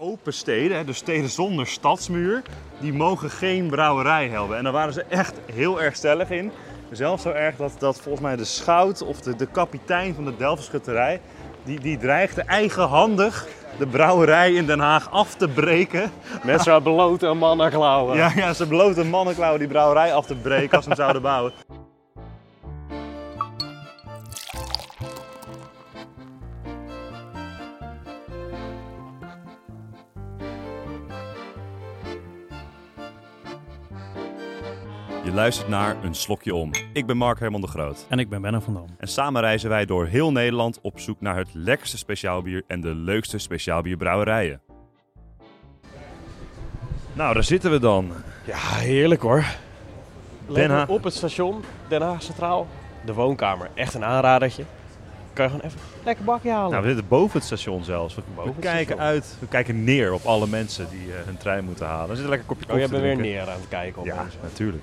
open steden, dus steden zonder stadsmuur, die mogen geen brouwerij hebben. En daar waren ze echt heel erg stellig in. Zelfs zo erg dat, dat volgens mij de schout of de, de kapitein van de Delftschutterij, die, die dreigde eigenhandig de brouwerij in Den Haag af te breken. Met zo'n belote mannenklauwen. Ja, ja, ze beloofden mannenklauwen die brouwerij af te breken als ze hem zouden bouwen. Luistert naar Een Slokje Om. Ik ben Mark Herman de Groot. En ik ben Benno van Dam. En samen reizen wij door heel Nederland op zoek naar het lekkerste speciaalbier en de leukste speciaalbierbrouwerijen. Nou, daar zitten we dan. Ja, heerlijk hoor. Lekker Haag. Op het station, Den Haag Centraal. De woonkamer, echt een aanradertje. Kan je gewoon even een lekker bakje halen. Nou, we zitten boven het station zelfs. We, Boven we kijken station. uit, we kijken neer op alle mensen die eh, hun trein moeten halen. Er zit een lekker kopje oh, koffie jij bent weer neer aan het kijken op Ja, mensen. natuurlijk.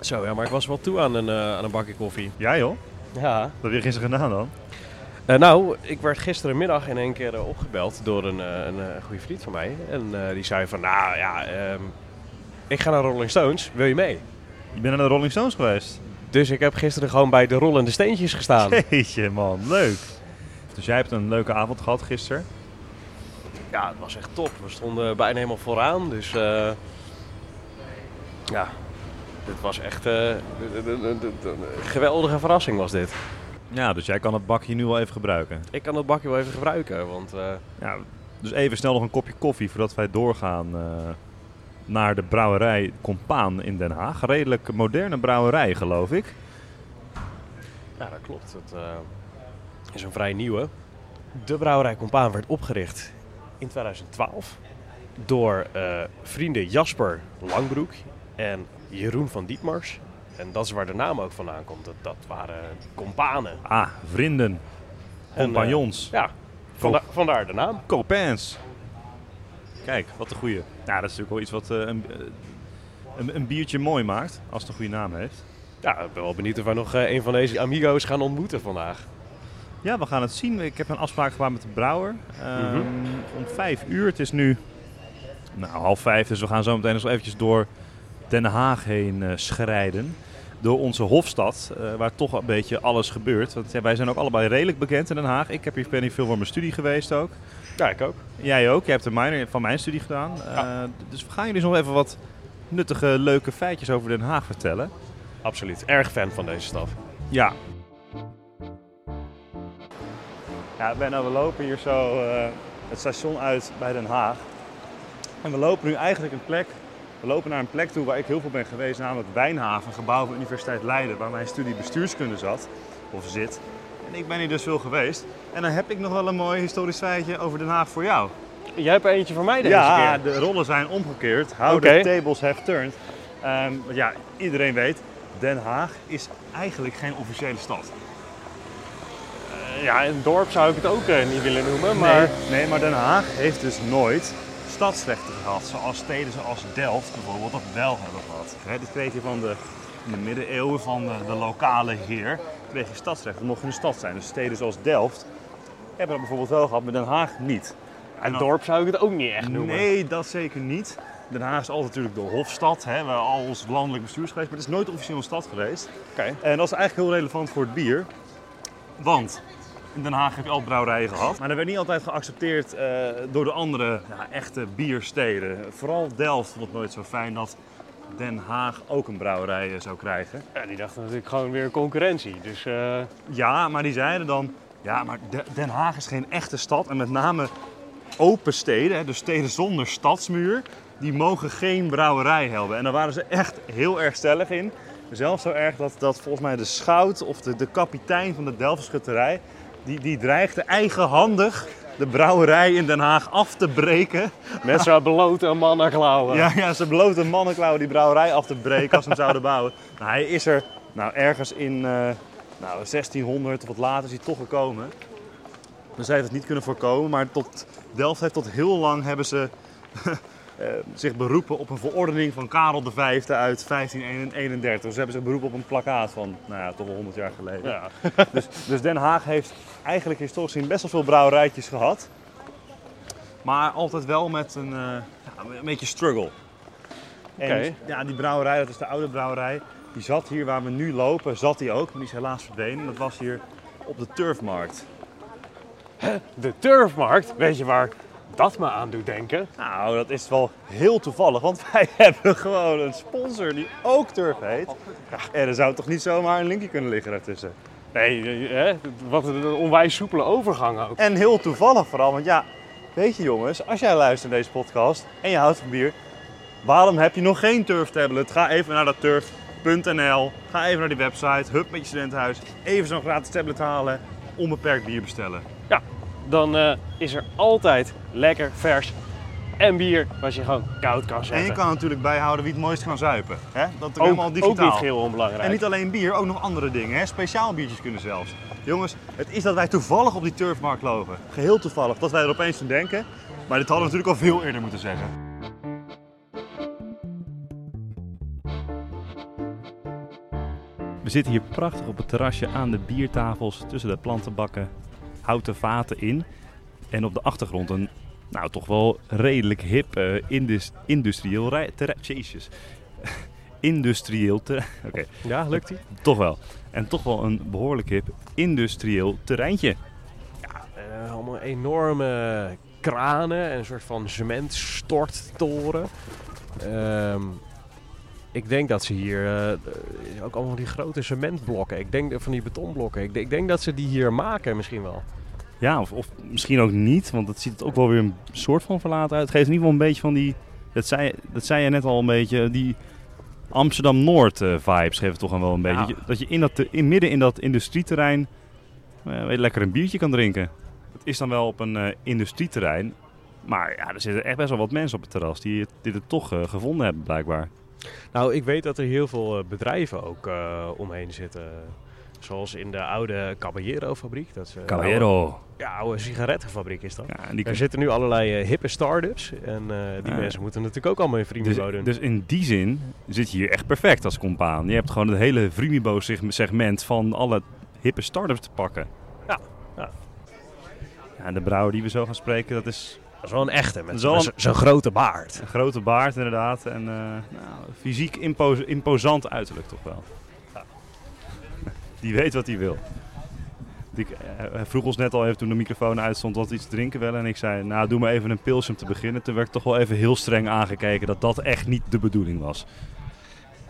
Zo, ja, maar ik was wel toe aan een, eh, aan een bakje koffie. Ja joh, Ja. wat heb je gisteren gedaan dan? Eh, nou, ik werd gisterenmiddag in één keer eh, opgebeld door een, een, goede vriend van mij. En die zei van, nou ja, ehm, ik ga naar Rolling Stones, wil je mee? Je bent naar de Rolling Stones geweest? Dus ik heb gisteren gewoon bij de rollende steentjes gestaan. Jeetje man, leuk. Dus jij hebt een leuke avond gehad gisteren. Ja, het was echt top. We stonden bijna helemaal vooraan, dus eh, ja, dit was echt eh, een- een geweldige verrassing was dit. Ja, dus jij kan het bakje nu wel even gebruiken. Ik kan dat bakje wel even gebruiken, want eh, Ja, dus even snel nog een kopje koffie voordat wij doorgaan eh, naar de brouwerij Compaan in Den Haag. Redelijk moderne brouwerij, geloof ik. ja, dat klopt. Het eh, is een vrij nieuwe. De brouwerij Compaan werd opgericht in 2012 door eh, vrienden Jasper Langbroek en Jeroen van Dietmars. En dat is waar de naam ook vandaan komt. Dat, dat waren companen. Ah, vrienden, En, compagnons, Ja, vanda- vandaar de naam. copains. Kijk, wat een goeie. Ja, dat is natuurlijk wel iets wat eh, een, eh, een, een biertje mooi maakt, als het een goede naam heeft. Ja, ik ben wel benieuwd of wij nog eh, een van deze amigo's gaan ontmoeten vandaag. Ja, we gaan het zien. Ik heb een afspraak gemaakt met de brouwer. Ehm, Mhm. Om vijf uur. Het is nu nou, half vijf, dus we gaan zo meteen nog eventjes door Den Haag heen eh, schrijden. Door onze Hofstad, eh, waar toch een beetje alles gebeurt. Want ja, wij zijn ook allebei redelijk bekend in Den Haag. Ik heb hier ben hier veel voor mijn studie geweest ook. Ja, ik ook. Jij ook. Jij hebt een minor van mijn studie gedaan. Ja. Eh, dus we gaan jullie nog even wat nuttige, leuke feitjes over Den Haag vertellen. Absoluut. Erg fan van deze stad. Ja. Ja, Benno, we lopen hier zo eh, het station uit bij Den Haag. En we lopen nu eigenlijk een plek, we lopen naar een plek toe waar ik heel veel ben geweest, namelijk Wijnhaven, gebouw van Universiteit Leiden, waar mijn studie bestuurskunde zat, of zit. En ik ben hier dus veel geweest. En dan heb ik nog wel een mooi historisch feitje over Den Haag voor jou. Jij hebt er eentje voor mij deze Ja, keer. de rollen zijn omgekeerd. How Oké. the tables have turned. Ehm, want ja, iedereen weet, Den Haag is eigenlijk geen officiële stad. Ja, een dorp zou ik het ook eh, niet willen noemen, maar... Nee, nee, maar Den Haag heeft dus nooit stadsrechten gehad. Zoals steden zoals Delft bijvoorbeeld dat wel hebben gehad. Dit kreeg je van de, in de middeleeuwen van de, de lokale heer. Kreeg je stadsrechten, mocht je een stad zijn. Dus steden zoals Delft hebben dat bijvoorbeeld wel gehad, maar Den Haag niet. Een dorp zou ik het ook niet echt noemen. Nee, dat zeker niet. Den Haag is altijd natuurlijk de hofstad, hè, waar al ons landelijk bestuur is geweest. Maar het is nooit officieel een stad geweest. Oké. En dat is eigenlijk heel relevant voor het bier. Want in Den Haag heb je al brouwerijen gehad. Maar dat werd niet altijd geaccepteerd eh, door de andere ja, echte biersteden. Vooral Delft vond het nooit zo fijn dat Den Haag ook een brouwerij eh, zou krijgen. Ja, die dachten natuurlijk gewoon weer concurrentie. Dus eh, Ja, maar die zeiden dan... Ja, maar De- Den Haag is geen echte stad. En met name open steden, hè, dus steden zonder stadsmuur... die mogen geen brouwerij hebben. En daar waren ze echt heel erg stellig in. Zelfs zo erg dat, dat volgens mij de schout of de, de kapitein van de Delftschutterij... Die, die dreigde eigenhandig de brouwerij in Den Haag af te breken. met zo'n belote mannenklauwen. Ja, ja, ze beloofden mannenklauwen die brouwerij af te breken als ze hem zouden bouwen. Nou, hij is er nou, ergens in eh, nou, 1600 of wat later is hij toch gekomen. Dus hij heeft het niet kunnen voorkomen, maar tot Delft heeft tot heel lang hebben ze zich beroepen op een verordening van Karel V uit 1531. Ze hebben zich beroepen op een plakkaat van, nou ja, toch wel 100 jaar geleden. Ja. Dus, dus Den Haag heeft eigenlijk historisch gezien best wel veel brouwerijtjes gehad. Maar altijd wel met een, eh, ja, een beetje struggle. En ja, die brouwerij, dat is de oude brouwerij. Die zat hier waar we nu lopen, zat die ook. Maar die is helaas verdwenen. Dat was hier op de Turfmarkt. De turfmarkt, weet je waar dat me aan doet denken? Nou, dat is wel heel toevallig, want wij hebben gewoon een sponsor die ook Turf heet. En er zou toch niet zomaar een linkje kunnen liggen daartussen. Nee, eh, hè? wat een onwijs soepele overgang ook. En heel toevallig vooral, want ja, weet je jongens, als jij luistert naar deze podcast en je houdt van bier, waarom heb je nog geen Turf tablet? Ga even naar dat turf.nl, ga even naar die website, hup met je studentenhuis, even zo'n gratis tablet halen, onbeperkt bier bestellen. Ja, dan eh, is er altijd lekker vers en bier wat je gewoon koud kan En zetten. je kan natuurlijk bijhouden wie het mooist kan zuipen. Hè? Dat is ook, helemaal ook digitaal. niet heel onbelangrijk. En niet alleen bier, ook nog andere dingen. Hè? Speciaal biertjes kunnen zelfs. Jongens, het is dat wij toevallig op die turfmarkt lopen. Geheel toevallig dat wij er opeens aan denken. Maar dit hadden we natuurlijk al veel eerder moeten zeggen. We zitten hier prachtig op het terrasje aan de biertafels tussen de plantenbakken, houten vaten in. En op de achtergrond een, nou toch wel redelijk hip eh, indus- industrieel terrein. Industrieel terrein. Oké, Ja, lukt die? toch wel. En toch wel een behoorlijk hip industrieel terreintje. Eh, allemaal enorme kranen en een soort van cementstorttoren. Ehm ik denk dat ze hier eh, ook allemaal die grote cementblokken. Ik denk van die betonblokken. Ik, denk- ik denk dat ze die hier maken misschien wel. Ja, of, of misschien ook niet, want het ziet er ook wel weer een soort van verlaten uit. Het geeft in ieder geval een beetje van die, dat zei, dat zei je net al een beetje, die Amsterdam-Noord eh, vibes geeft het toch wel een beetje. Ja. Dat je, dat in dat, in, midden in dat industrieterrein weet je, lekker een biertje kan drinken. Het is dan wel op een industrieterrein, maar ja, er zitten echt best wel wat mensen op het terras die het, die het toch gevonden hebben blijkbaar. Nou, ik weet dat er heel veel eh, bedrijven ook eh, omheen zitten. Zoals in de oude Caballero-fabriek. Dat is, eh, Oude, ja, oude sigarettenfabriek is dat. Ja, en die Er zitten nu allerlei hippe start-ups. En die mensen moeten natuurlijk ook allemaal in Freemibo Dus, doen. dus in die zin zit je hier echt perfect als compaan. Je hebt gewoon het hele Freemibo seg- segment van alle hippe start-ups te pakken. Ja, ja. Ja, en de brouwer die we zo gaan spreken, dat is dat is wel een echte, met wel zo'n grote baard. een grote baard inderdaad. En eh, nou, fysiek impo- imposant uiterlijk toch wel. Ja. Die weet wat hij wil. Die, eh, hij vroeg ons net al even toen de microfoon uitstond wat iets te drinken willen. En ik zei, nou doe maar even een pilsum te beginnen. Toen werd ik toch wel even heel streng aangekeken dat dat echt niet de bedoeling was.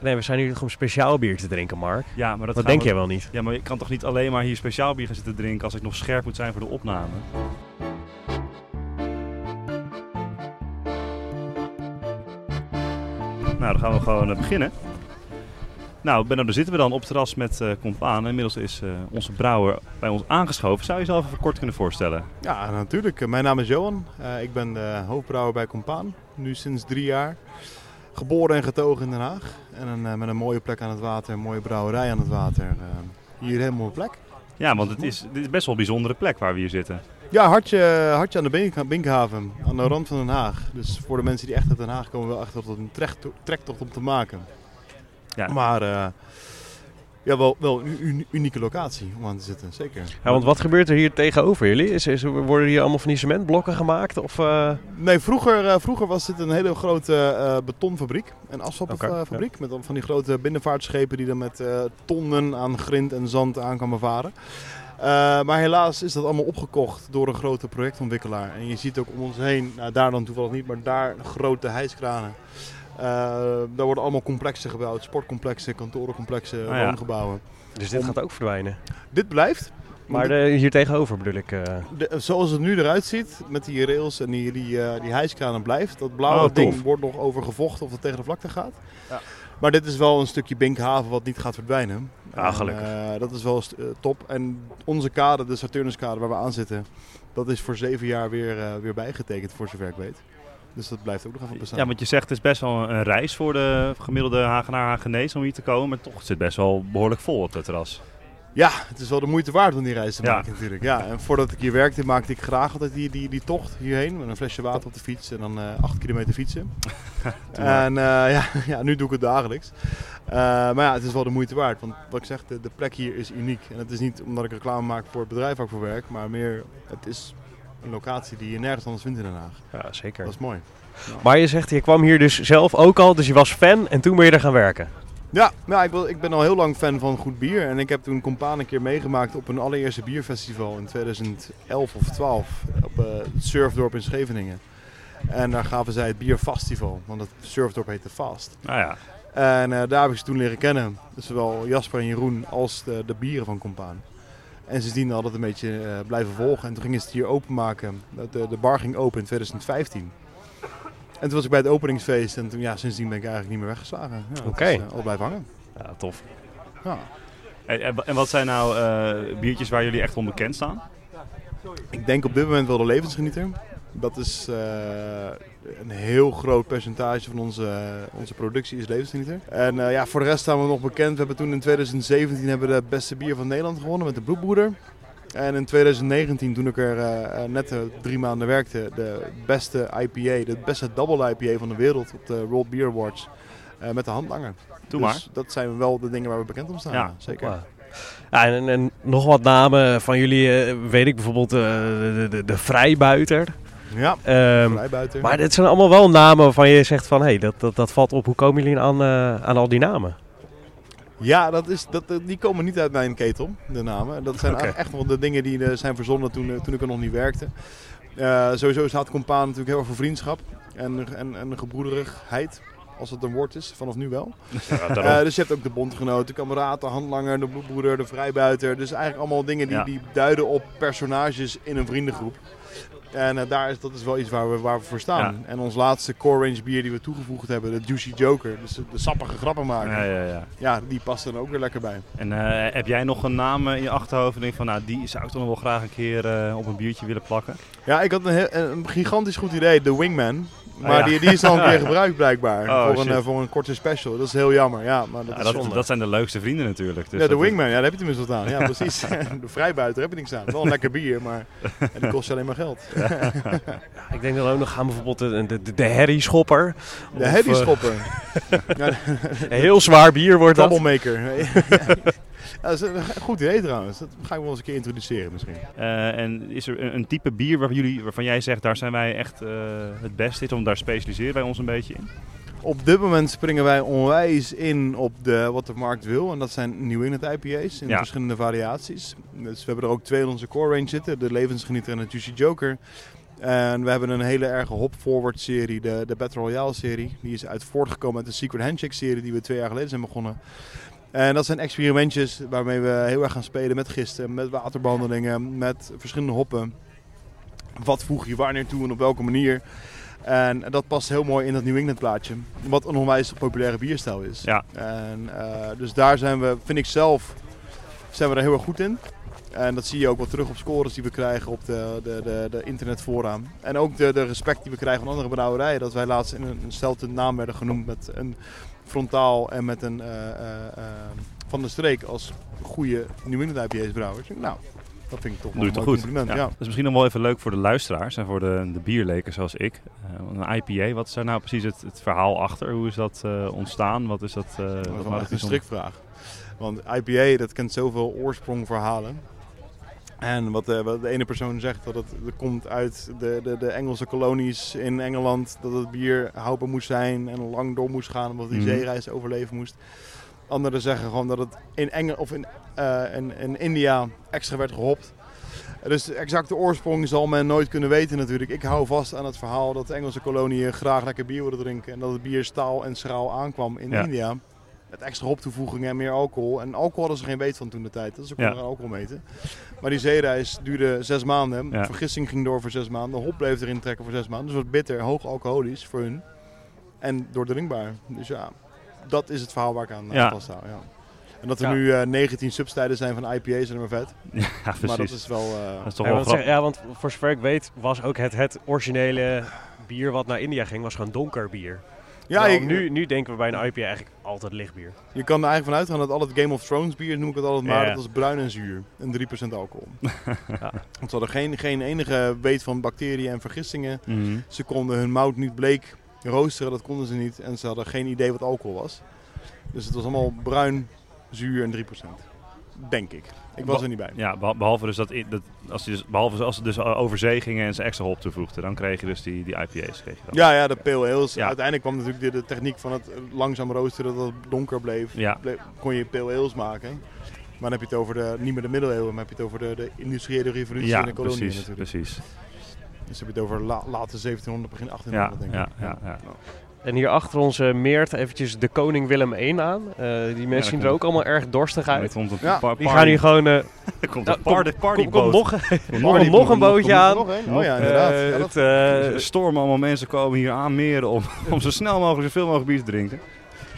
Nee, we zijn hier om speciaal bier te drinken, Mark. Ja, maar dat denk we- jij wel niet. Ja, maar ik kan toch niet alleen maar hier speciaal bier gaan zitten drinken als ik nog scherp moet zijn voor de opname? Nou, dan gaan we gewoon eh, beginnen. Nou, Benno, daar zitten we dan op het terras met eh Compaan. Inmiddels is eh, onze brouwer bij ons aangeschoven. Zou je jezelf even kort kunnen voorstellen? Ja, natuurlijk. Mijn naam is Johan. Ik ben de hoofdbrouwer bij Compaan. Nu sinds drie jaar. Geboren en getogen in Den Haag. En een, met een mooie plek aan het water, een mooie brouwerij aan het water. Hier helemaal op plek. Ja, want het is, dit is best wel een bijzondere plek waar we hier zitten. Ja, hartje, hartje aan de Bink- Binkhaven, aan de rand van Den Haag. Dus voor de mensen die echt uit Den Haag komen, wel echt tot een trek- trektocht om te maken. Ja. Maar eh, ja, wel, wel een uni- unieke locatie om aan te zitten, zeker. Ja, want wat gebeurt er hier tegenover jullie? Is, is, worden hier allemaal van die cementblokken gemaakt? Of, eh, Nee, vroeger, eh, vroeger was dit een hele grote betonfabriek. Een asfaltfabriek. Met dan van die grote binnenvaartschepen die dan met tonnen aan grind en zand aan kan bevaren. Eh, maar helaas is dat allemaal opgekocht door een grote projectontwikkelaar. En je ziet ook om ons heen, nou, daar dan toevallig niet, maar daar grote hijskranen. Eh, daar worden allemaal complexen gebouwd. Sportcomplexen, kantorencomplexen, Ah, ja. woongebouwen. dus dit Om- gaat ook verdwijnen. Dit blijft. Maar de, hier tegenover bedoel ik. eh, De- zoals het nu eruit ziet, met die rails en die, die, die hijskranen blijft. Dat blauwe Oh, ding wordt nog over gevochten of het tegen de vlakte gaat. Ja. Maar dit is wel een stukje Binkhaven wat niet gaat verdwijnen. Ah, En, gelukkig. eh, dat is wel eh, top. En onze kade, de Saturnuskade waar we aan zitten, dat is voor zeven jaar weer, eh, weer bijgetekend voor zover ik weet. Dus dat blijft ook nog even bestaan. Ja, want je zegt het is best wel een reis voor de gemiddelde Hagenaar Hagenees om hier te komen. Maar toch het zit best wel behoorlijk vol op het terras. Ja, het is wel de moeite waard om die reis te Ja. maken natuurlijk. Ja, en voordat ik hier werkte, maakte ik graag altijd die, die, die tocht hierheen. Met een flesje water op de fiets en dan eh acht kilometer fietsen. En eh, ja, ja, nu doe ik het dagelijks. Eh, maar ja, het is wel de moeite waard. Want wat ik zeg, de, de plek hier is uniek. En het is niet omdat ik reclame maak voor het bedrijf waar ik voor werk. Maar meer, het is een locatie die je nergens anders vindt in Den Haag. Ja, zeker. Dat is mooi. Maar je zegt, je kwam hier dus zelf ook al, dus je was fan en toen ben je er gaan werken. Ja, ja ik, ben, ik ben al heel lang fan van goed bier. En ik heb toen Compaan een keer meegemaakt op een allereerste bierfestival in 2011 of 12 op uh, het Surfdorp in Scheveningen. En daar gaven zij het bierfestival, want het Surfdorp heette Fast. Nou ja. En uh, daar heb ik ze toen leren kennen. Zowel Jasper en Jeroen als de, de bieren van Compaan. En sindsdien altijd een beetje uh, blijven volgen. En toen gingen ze het hier openmaken. De, de bar ging open in 2015. En toen was ik bij het openingsfeest en toen, ja, sindsdien ben ik eigenlijk niet meer weggeslagen. Ja, Oké. Okay. Uh, al blijven hangen. Ja, tof. Ja. En, en wat zijn nou uh, biertjes waar jullie echt onbekend staan? Ik denk op dit moment wel de levensgenieter. Dat is uh, een heel groot percentage van onze, onze productie is levensgenieter. En ja, voor de rest staan we nog bekend. We hebben toen in 2017 hebben we de beste bier van Nederland gewonnen met de Bloedbroeder. En in 2019, toen ik er uh, net uh, drie maanden werkte, de beste IPA, de beste double IPA van de wereld op de World Beer Awards uh, met de handlanger. Doe dus maar. dat zijn wel de dingen waar we bekend om staan. Ja, zeker. Ja, en, en, nog wat namen van jullie, weet ik bijvoorbeeld de, de, de Vrijbuiter. Ja, um. Maar dit zijn allemaal wel namen waarvan je zegt van, hé, hey, dat, dat, dat valt op. Hoe komen jullie aan, aan al die namen? Ja, dat is, dat, die komen niet uit mijn ketel, de namen. Dat zijn okay. echt wel de dingen die uh, zijn verzonnen toen, toen ik er nog niet werkte. Uh, sowieso staat Compaan natuurlijk heel erg voor vriendschap en, en, en gebroederigheid. Als het een woord is, vanaf nu wel. Ja, uh, dus je hebt ook de bondgenoot, de kameraad, de handlanger, de bloedbroeder, de vrijbuiter. Dus eigenlijk allemaal dingen die, Ja. die duiden op personages in een vriendengroep. En uh, daar is, dat is wel iets waar we, waar we voor staan. En ons laatste core range bier die we toegevoegd hebben, de Juicy Joker. Dus de, de sappige grappenmaker. Ja, ja, ja. Ja, die past er ook weer lekker bij. En uh, heb jij nog een naam in je achterhoofd en denk van, nou, die zou ik toch nog wel graag een keer uh, op een biertje willen plakken? Ja, ik had een, een gigantisch goed idee, de Wingman. Maar Ah, ja. die, die is al een keer gebruikt blijkbaar. Oh, voor, shit. een, uh, voor een korte special. Dat is heel jammer. Ja, maar dat Ja, is dat, zonde. dat zijn de leukste vrienden natuurlijk. Dus ja, de Wingman, ja, daar heb je tenminste wat aan. Ja, precies. de vrijbuiter heb je niks aan. Wel een lekker bier, maar en die kost alleen maar geld. Ik denk dan ook nog aan bijvoorbeeld de, de, de, de herrieschopper. De Heady eh, Schopper. ja, Een heel zwaar bier wordt dat. Troublemaker. Ja, dat is een goed idee trouwens. Dat ga ik wel eens een keer introduceren misschien. Eh, en is er een, type bier waar jullie, waarvan jij zegt, daar zijn wij echt eh, het beste in, om daar specialiseren wij ons een beetje in? Op dit moment springen wij onwijs in op de, wat de markt wil. En dat zijn New England IPA's in Ja. verschillende variaties. Dus we hebben er ook twee in onze core range zitten. De Levensgenieter en de Juicy Joker. En we hebben een hele erge hop-forward serie, de, de Battle Royale serie. Die is uit voortgekomen uit de Secret Handshake serie die we twee jaar geleden zijn begonnen. En dat zijn experimentjes waarmee we heel erg gaan spelen met gisten, met waterbehandelingen, met verschillende hoppen. Wat voeg je wanneer toe en op welke manier. En dat past heel mooi in dat New England plaatje. Wat een onwijs populaire bierstijl is. Ja. En, eh, dus daar zijn we, vind ik zelf, zijn we er heel erg goed in. En dat zie je ook wel terug op scores die we krijgen op de, de, de, de internetfora. En ook de, de respect die we krijgen van andere brouwerijen. Dat wij laatst in een, een stelte naam werden genoemd met een frontaal en met een eh, eh, eh, van de streek als goede New England IPA's brouwers. Nou, dat vind ik toch wel Doe je een toch goed? compliment. Ja. Ja. Dat is misschien nog wel even leuk voor de luisteraars en voor de, de bierleken zoals ik. Een IPA, wat is daar nou precies het, het verhaal achter? Hoe is dat ontstaan? Wat is dat? Dat is wel echt een strikvraag. Want IPA, dat kent zoveel oorsprongverhalen. En wat, eh, wat de ene persoon zegt, dat het, dat komt uit de, de, de Engelse kolonies in Engeland. Dat het bier houdbaar moest zijn en lang door moest gaan, omdat die Mhm. zeereis overleven moest. Anderen zeggen gewoon dat het in, Engel, of in, eh, in, in India extra werd gehopt. Dus de exacte oorsprong zal men nooit kunnen weten natuurlijk. Ik hou vast aan het verhaal dat de Engelse koloniën graag lekker bier wilden drinken. En dat het bier staal en schraal aankwam in Ja. India. Met extra hoptoevoegingen en meer alcohol. En alcohol hadden ze geen weet van toen de tijd. Dat is ook Ja. onder alcohol meten. Maar die zeereis duurde zes maanden. Ja. Vergissing ging door voor zes maanden. Hop bleef erin trekken voor zes maanden. Dus het wordt bitter, hoog alcoholisch voor hun. En doordringbaar. Dus ja, dat is het verhaal waar ik aan, Ja. vasthoud. Ja. En dat er Ja. nu eh 19 substijlen zijn van IPA's en maar vet. Ja, Maar dat precies. is wel... eh, Dat is toch Ja, wel want, zeg- grappig. ja, want voor zover ik weet was ook het, het originele bier wat naar India ging, was gewoon donker bier. Ja, je, nu, nu denken we bij een IPA eigenlijk altijd lichtbier. je kan er eigenlijk van uitgaan dat al het Game of Thrones bier, noem ik het altijd maar, Ja. dat is bruin en zuur. En 3% alcohol. Ja. Want ze hadden geen, geen enige weet van bacteriën en vergissingen. Mhm. Ze konden hun mout niet bleek roosteren, dat konden ze niet. En ze hadden geen idee wat alcohol was. Dus het was allemaal bruin, zuur en 3%. Denk ik. Ik was er niet bij. Ja, beh- behalve, dus dat, dat als, dus, behalve als ze dus over zee gingen en ze extra hop toevoegden, dan kreeg je dus die, die IPA's. Kreeg je dan. Ja, ja, de pale ales. Ja. Uiteindelijk kwam natuurlijk de, de techniek van het langzaam roosteren, dat het donker bleef. Ja. Bleef- kon je pale ales maken. Maar dan heb je het over de, niet meer de middeleeuwen, maar heb je het over de, de industriële revolutie Ja, in de koloniën precies, natuurlijk. precies. Dus heb je het over la, late 1700, begin Ja, 1800 denk ik. ja, ja, ja. En hier achter ons eh, meert eventjes de koning Willem I aan. Eh, die mensen zien er ook allemaal erg dorstig uit. Ja, Die gaan hier gewoon... eh, er komt een party, partyboot. kom- kom nog, nog, een- nog een bootje aan. nog een? Oh ja, inderdaad. Eh, het, eh, stormen allemaal mensen komen hier aanmeren om, om zo snel mogelijk zoveel mogelijk bier te drinken.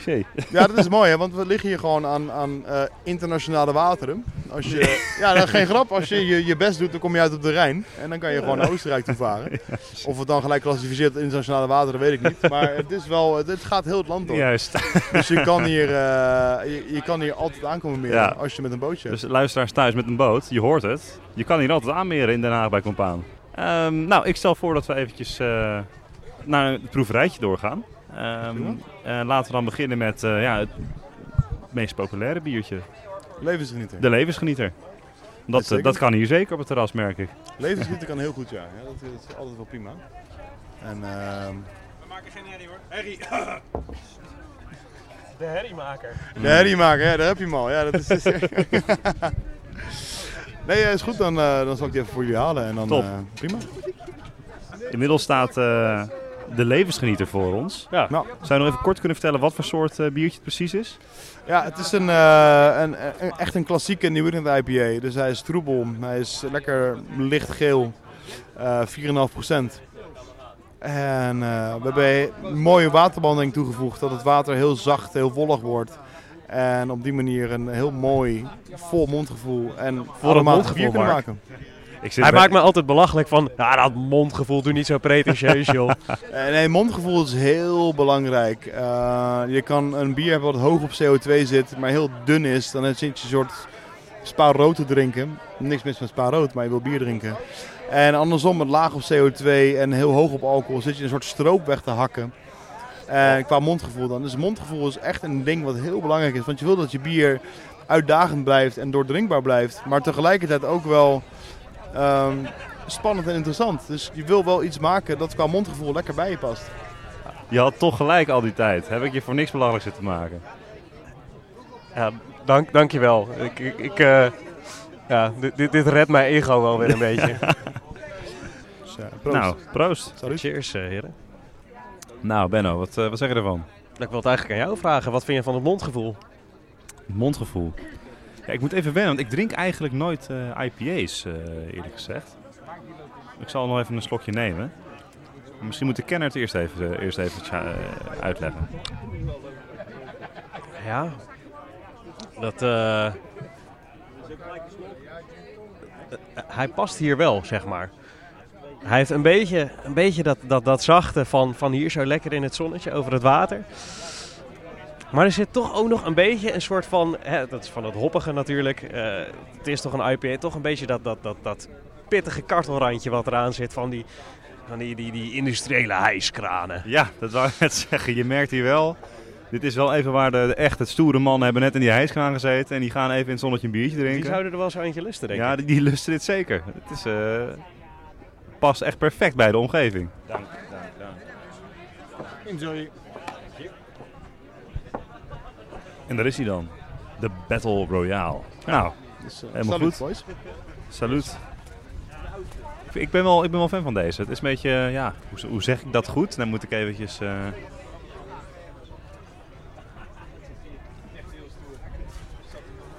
Jee. Ja, dat is mooi, hè, want we liggen hier gewoon aan, aan eh, internationale wateren. Als je, ja, geen grap. Als je, je je best doet, dan kom je uit op de Rijn. En dan kan je gewoon naar Oostenrijk toe varen. Of het dan gelijk klassificeert als internationale wateren, weet ik niet. Maar het, is wel, het, gaat heel het land door. Juist. Dus je kan, hier, eh, je, je kan hier altijd aankomen meren Ja. als je met een bootje hebt. Dus luisteraars thuis met een boot, je hoort het. Je kan hier altijd aanmeren in Den Haag bij Compaan. Ehm, nou, ik stel voor dat we eventjes eh, naar het proeverijtje doorgaan. Eh, laten we dan beginnen met eh, ja, het meest populaire biertje, Levensgenieter. de levensgenieter. Dat, Zeker. dat kan hier zeker op het terras, merk ik. Levensgenieter kan heel goed, ja. ja dat, is- dat is altijd wel prima. En, ehm, de herriemaker. De herrie maken, hè, daar heb je hem al. Ja, dat is, nee, eh, is goed. Dan, eh, dan zal ik die even voor jullie halen. En dan, Top. eh, prima. Inmiddels staat eh, de levensgenieter voor ons. Ja. Nou, Zou je nog even kort kunnen vertellen wat voor soort eh, biertje het precies is? ja, het is een, eh, een, een- echt een klassieke New England IPA. Dus hij is troebel. Hij is lekker lichtgeel. eh 4,5%. En eh, we hebben een mooie waterbehandeling toegevoegd. Dat het water heel zacht, heel wollig wordt. En op die manier een heel mooi, vol mondgevoel en aromatisch mondgevoel, bier kunnen maken. Ik zit Hij bij- maakt me altijd belachelijk van... Ja, dat mondgevoel, doe niet zo pretentieus, joh. Eh, Nee, mondgevoel is heel belangrijk. Eh, je kan een bier hebben wat hoog op CO2 zit, maar heel dun is. Dan zit je een soort spaarrood te drinken. Niks mis met spaarrood, maar je wil bier drinken. En andersom, met laag op CO2 en heel hoog op alcohol, zit je een soort stroop weg te hakken. En qua mondgevoel dan. Dus mondgevoel is echt een ding wat heel belangrijk is. Want je wil dat je bier uitdagend blijft en doordrinkbaar blijft. Maar tegelijkertijd ook wel ehm, spannend en interessant. Dus je wil wel iets maken dat qua mondgevoel lekker bij je past. Je had toch gelijk al die tijd. Heb ik je voor niks belachelijk zitten maken. Ja, dank, dankjewel. Ik, ik, ik, eh, ja, dit, dit, dit redt mijn ego wel weer een beetje. Dus, eh, proost. Nou, proost. Salut. Cheers, eh, heren. Nou, Benno, wat, eh, wat zeg je ervan? Ik wil het eigenlijk aan jou vragen. Wat vind je van het mondgevoel? Mondgevoel. Ik moet even wennen, want ik drink eigenlijk nooit eh, IPA's, eh, eerlijk gezegd. Ik zal nog even een slokje nemen. Misschien moet de kenner het eerst even, eh, eerst even uitleggen. Ja. Dat, hij past hier wel, zeg maar. Hij heeft een beetje, een beetje dat, dat, dat zachte van, van hier zo lekker in het zonnetje over het water. Maar er zit toch ook nog een beetje een soort van, hè, dat is van het hoppige natuurlijk. eh, het is toch een IPA, toch een beetje dat, dat, dat, dat pittige kartelrandje wat eraan zit van die, van die, die, die industriële hijskranen. Ja, dat wou ik net zeggen. Je merkt hier wel. Dit is wel even waar de, de echt het stoere mannen hebben net in die hijskraan gezeten. En die gaan even in het zonnetje een biertje Die drinken. zouden er wel zo eentje lusten, denk ik. ja, die, die lusten dit zeker. Het is, eh, past echt perfect bij de omgeving. Dank, dank, dank. Enjoy. En daar is hij dan. De Battle Royale. Nou, Dus, uh, Helemaal goed. Boys. Salut. Ik- ben, wel, ik ben wel fan van deze. Het is een beetje, eh, ja, hoe, hoe zeg ik dat goed? Dan moet ik eventjes... eh,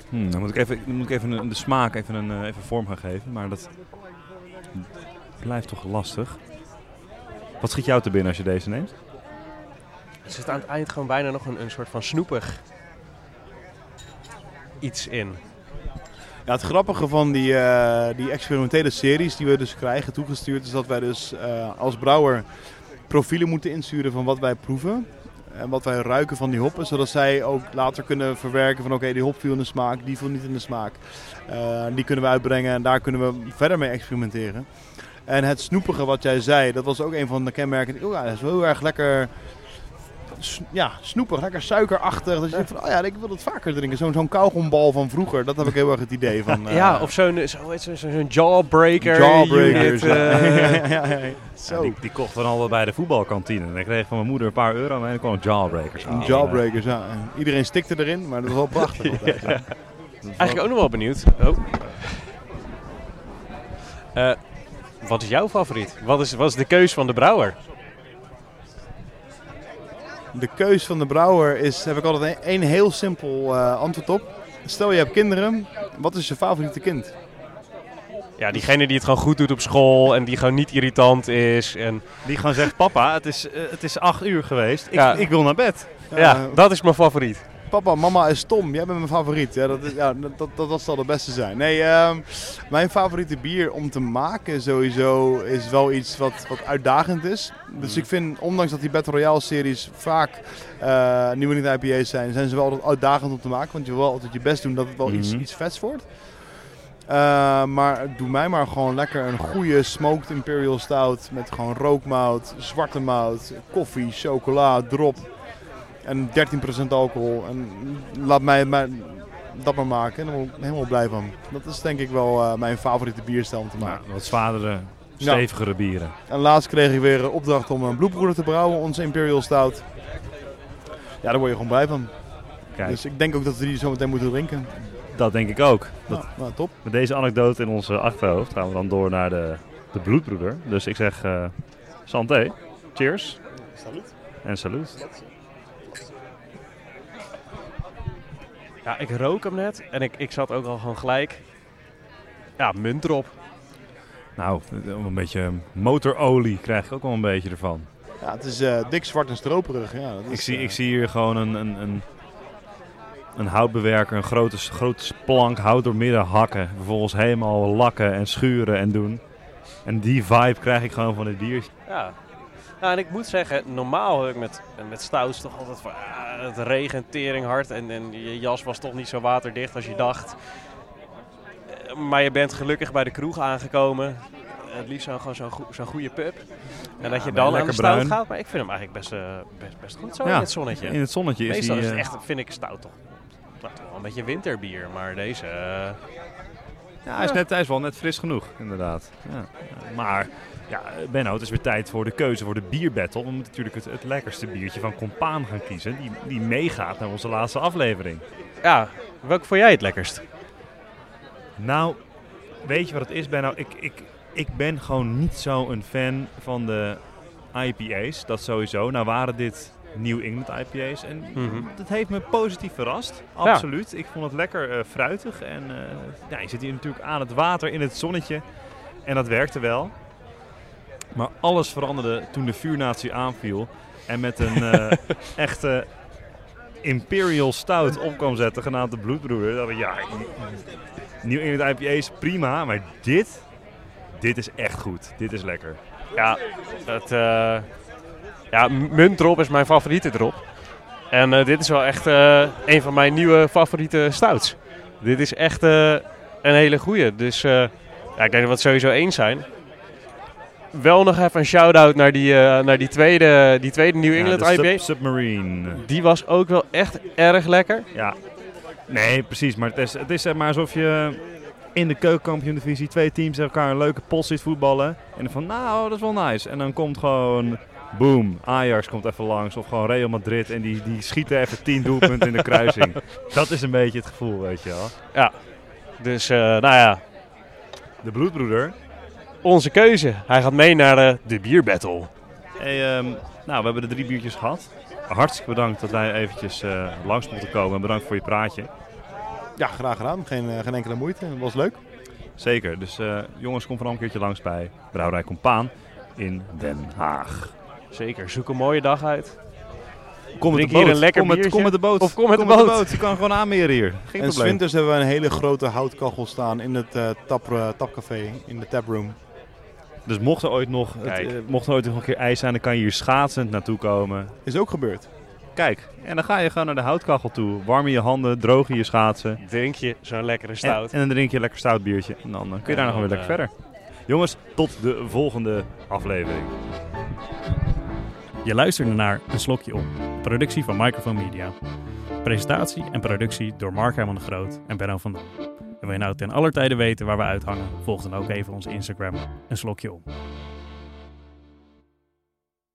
Hmm, dan moet ik even, dan moet ik even een- de smaak even, een, eh, even vorm gaan geven. Maar dat blijft toch lastig. Wat schiet jou te binnen als je deze neemt? Er zit aan het eind gewoon bijna nog een, een soort van snoepig iets in. Ja, het grappige van die, eh, die experimentele series die we dus krijgen toegestuurd, is dat wij dus eh, als brouwer profielen moeten insturen van wat wij proeven. En wat wij ruiken van die hoppen, zodat zij ook later kunnen verwerken van oké, die hop viel in de smaak, die viel niet in de smaak. Eh, die kunnen we uitbrengen en daar kunnen we verder mee experimenteren. En het snoepige wat jij zei, dat was ook een van de kenmerken. Oh ja, dat is wel heel erg lekker ja, snoepig, lekker suikerachtig. Dat je denkt van, oh ja, ik wil het vaker drinken. Zo'n zo'n kauwgombal van vroeger, dat heb ik heel erg het idee van. eh, ja, of zo'n zo, zo, zo'n jawbreaker jawbreakers. unit. eh. ja, ja, ja, ja. Ja, Zo. die, die kochten we altijd bij de voetbalkantine. En ik kreeg van mijn moeder een paar euro en ik kon jawbreakers Een halen. jawbreakers, ja. En Iedereen stikte erin, maar dat was wel prachtig altijd. Eigenlijk ook nog wel benieuwd. Oh. Eh, wat is jouw favoriet? Wat is, wat is de keus van de brouwer? De keus van de brouwer is, heb ik altijd een, één heel simpel eh, antwoord op. Stel je hebt kinderen, wat is je favoriete kind? Ja, diegene die het gewoon goed doet op school en die gewoon niet irritant is. En, Die gewoon zegt, papa, het is, eh, het is acht uur geweest. Ik, Ja. ik wil naar bed. ja, dat is mijn favoriet. Papa, mama is Tom. Jij bent mijn favoriet. Ja, dat, ja, dat, dat, dat zal de beste zijn. Nee, ehm, mijn favoriete bier om te maken sowieso is wel iets wat, wat uitdagend is. Dus ik vind, ondanks dat die Battle Royale series vaak eh nieuwe England IPA's zijn, zijn ze wel altijd uitdagend om te maken. Want je wil altijd je best doen dat het wel iets, Mhm. iets vets wordt. Eh, maar doe mij maar gewoon lekker een goede smoked imperial stout met gewoon rookmout, zwarte mout, koffie, chocola, drop en 13% alcohol. En laat mij, mij dat maar maken en daar word ik helemaal blij van. Dat is denk ik wel eh, mijn favoriete bierstijl om te Maar maken. wat zwaardere, stevigere bieren. En laatst kreeg ik weer een opdracht om een bloedbroeder te brouwen, onze imperial stout. Ja, daar word je gewoon blij van. Kijk, Dus ik denk ook dat we die zo meteen moeten drinken. dat denk ik ook. Dat, Nou, nou, top. Met deze anekdote in onze achterhoofd gaan we dan door naar de, de bloedbroeder. Dus ik zeg eh santé, cheers en salut. Ja, ik rook hem net en ik, ik zat ook al gewoon gelijk. Ja, munt erop. Nou, een beetje motorolie krijg ik ook wel een beetje ervan. Ja, het is eh, dik, zwart en stroperig. Ja, dat is, Ik zie, eh, ik zie hier gewoon een, een, een, een houtbewerker, een grote, grote plank hout door midden hakken. Vervolgens helemaal lakken en schuren en doen. En die vibe krijg ik gewoon van dit biertje. Ja. Nou, en ik moet zeggen, normaal heb ik met, met stouts toch altijd van... ah, het regent tering hard en, en je jas was toch niet zo waterdicht als je dacht. Eh, Maar je bent gelukkig bij de kroeg aangekomen. Het liefst zo, gewoon zo'n zo'n goede pub. En dat je dan aan de stout bruin. gaat. Maar ik vind hem eigenlijk best, eh, best, best goed zo Ja, in het zonnetje. In het zonnetje is Meestal is het eh, echt, vind ik stout toch, nou, toch wel een beetje winterbier. Maar deze... Ja, hij is, net, hij is wel net fris genoeg, inderdaad. Ja. Maar ja, Benno, het is weer tijd voor de keuze voor de bierbattle. We moeten natuurlijk het, het lekkerste biertje van Compaan gaan kiezen. Die, die meegaat naar onze laatste aflevering. ja, welk vond jij het lekkerst? Nou, weet je wat het is, Benno? Ik, ik, ik ben gewoon niet zo een fan van de IPA's. Dat sowieso. Nou waren dit New England IPA's. En Mhm. dat heeft me positief verrast. Absoluut. Ik vond het lekker eh, fruitig. En eh, ja, je zit hier natuurlijk aan het water in het zonnetje. En dat werkte wel. Maar alles veranderde toen de vuurnatie aanviel. En met een eh, echte Imperial Stout op kwam zetten, genaamd de Bloedbroeder. Dat ik, ja, New England IPA's prima, maar dit, dit is echt goed. Dit is lekker. Ja, het, eh ja, munt erop is mijn favoriete drop. En eh, dit is wel echt eh, een van mijn nieuwe favoriete stouts. Dit is echt eh, een hele goeie. Dus ja, ik denk dat we het sowieso eens zijn. Wel nog even een shout-out naar die, naar die tweede, die tweede New England Ja, de IPA. Sub- Submarine. Die was ook wel echt erg lekker. Ja, nee, precies. Maar het is, het is zeg maar alsof je in de keukenkampioen-divisie twee teams elkaar een leuke pot ziet voetballen. En dan van, nou, dat is wel nice. En dan komt gewoon, boom, Ajax komt even langs. Of gewoon Real Madrid en die, die schieten even tien doelpunten in de kruising. Dat is een beetje het gevoel, weet je wel. Dus eh, nou ja, De bloedbroeder. onze keuze. Hij gaat mee naar eh, de bierbattle. Hey, ehm, nou, we hebben de drie biertjes gehad. Hartstikke bedankt dat wij eventjes eh, langs mochten komen. En bedankt voor je praatje. Ja, graag gedaan. Geen, eh, geen enkele moeite. Het was leuk. Zeker. Dus eh, jongens, kom vooral een keertje langs bij Brouwerij Compaan in Den Haag. Zeker, zoek een mooie dag uit. Kom Drink hier een lekker kom met, kom met de boot. Of kom met de boot. Je kan gewoon aanmeren hier. Geen en probleem. winters hebben we een hele grote houtkachel staan in het eh, tap, eh, tapcafé, in de taproom. Dus mocht er ooit nog, het, eh, mocht er ooit nog een keer ijs zijn, dan kan je hier schaatsend naartoe komen. Is ook gebeurd. Kijk, en dan ga je gewoon naar de houtkachel toe. Warm je je handen, droog je je schaatsen. Drink je zo'n lekkere stout. en dan drink je een lekker stout biertje. En dan kun je daar nog weer dan, lekker verder. Jongens, tot de volgende aflevering. Je luisterde naar Een Slokje Om. productie van Microphone Media. Presentatie en productie door Mark Herman de Groot en Benno van Dam. En wil je nou ten aller tijde weten waar we uithangen, volg dan ook even onze Instagram een slokje om.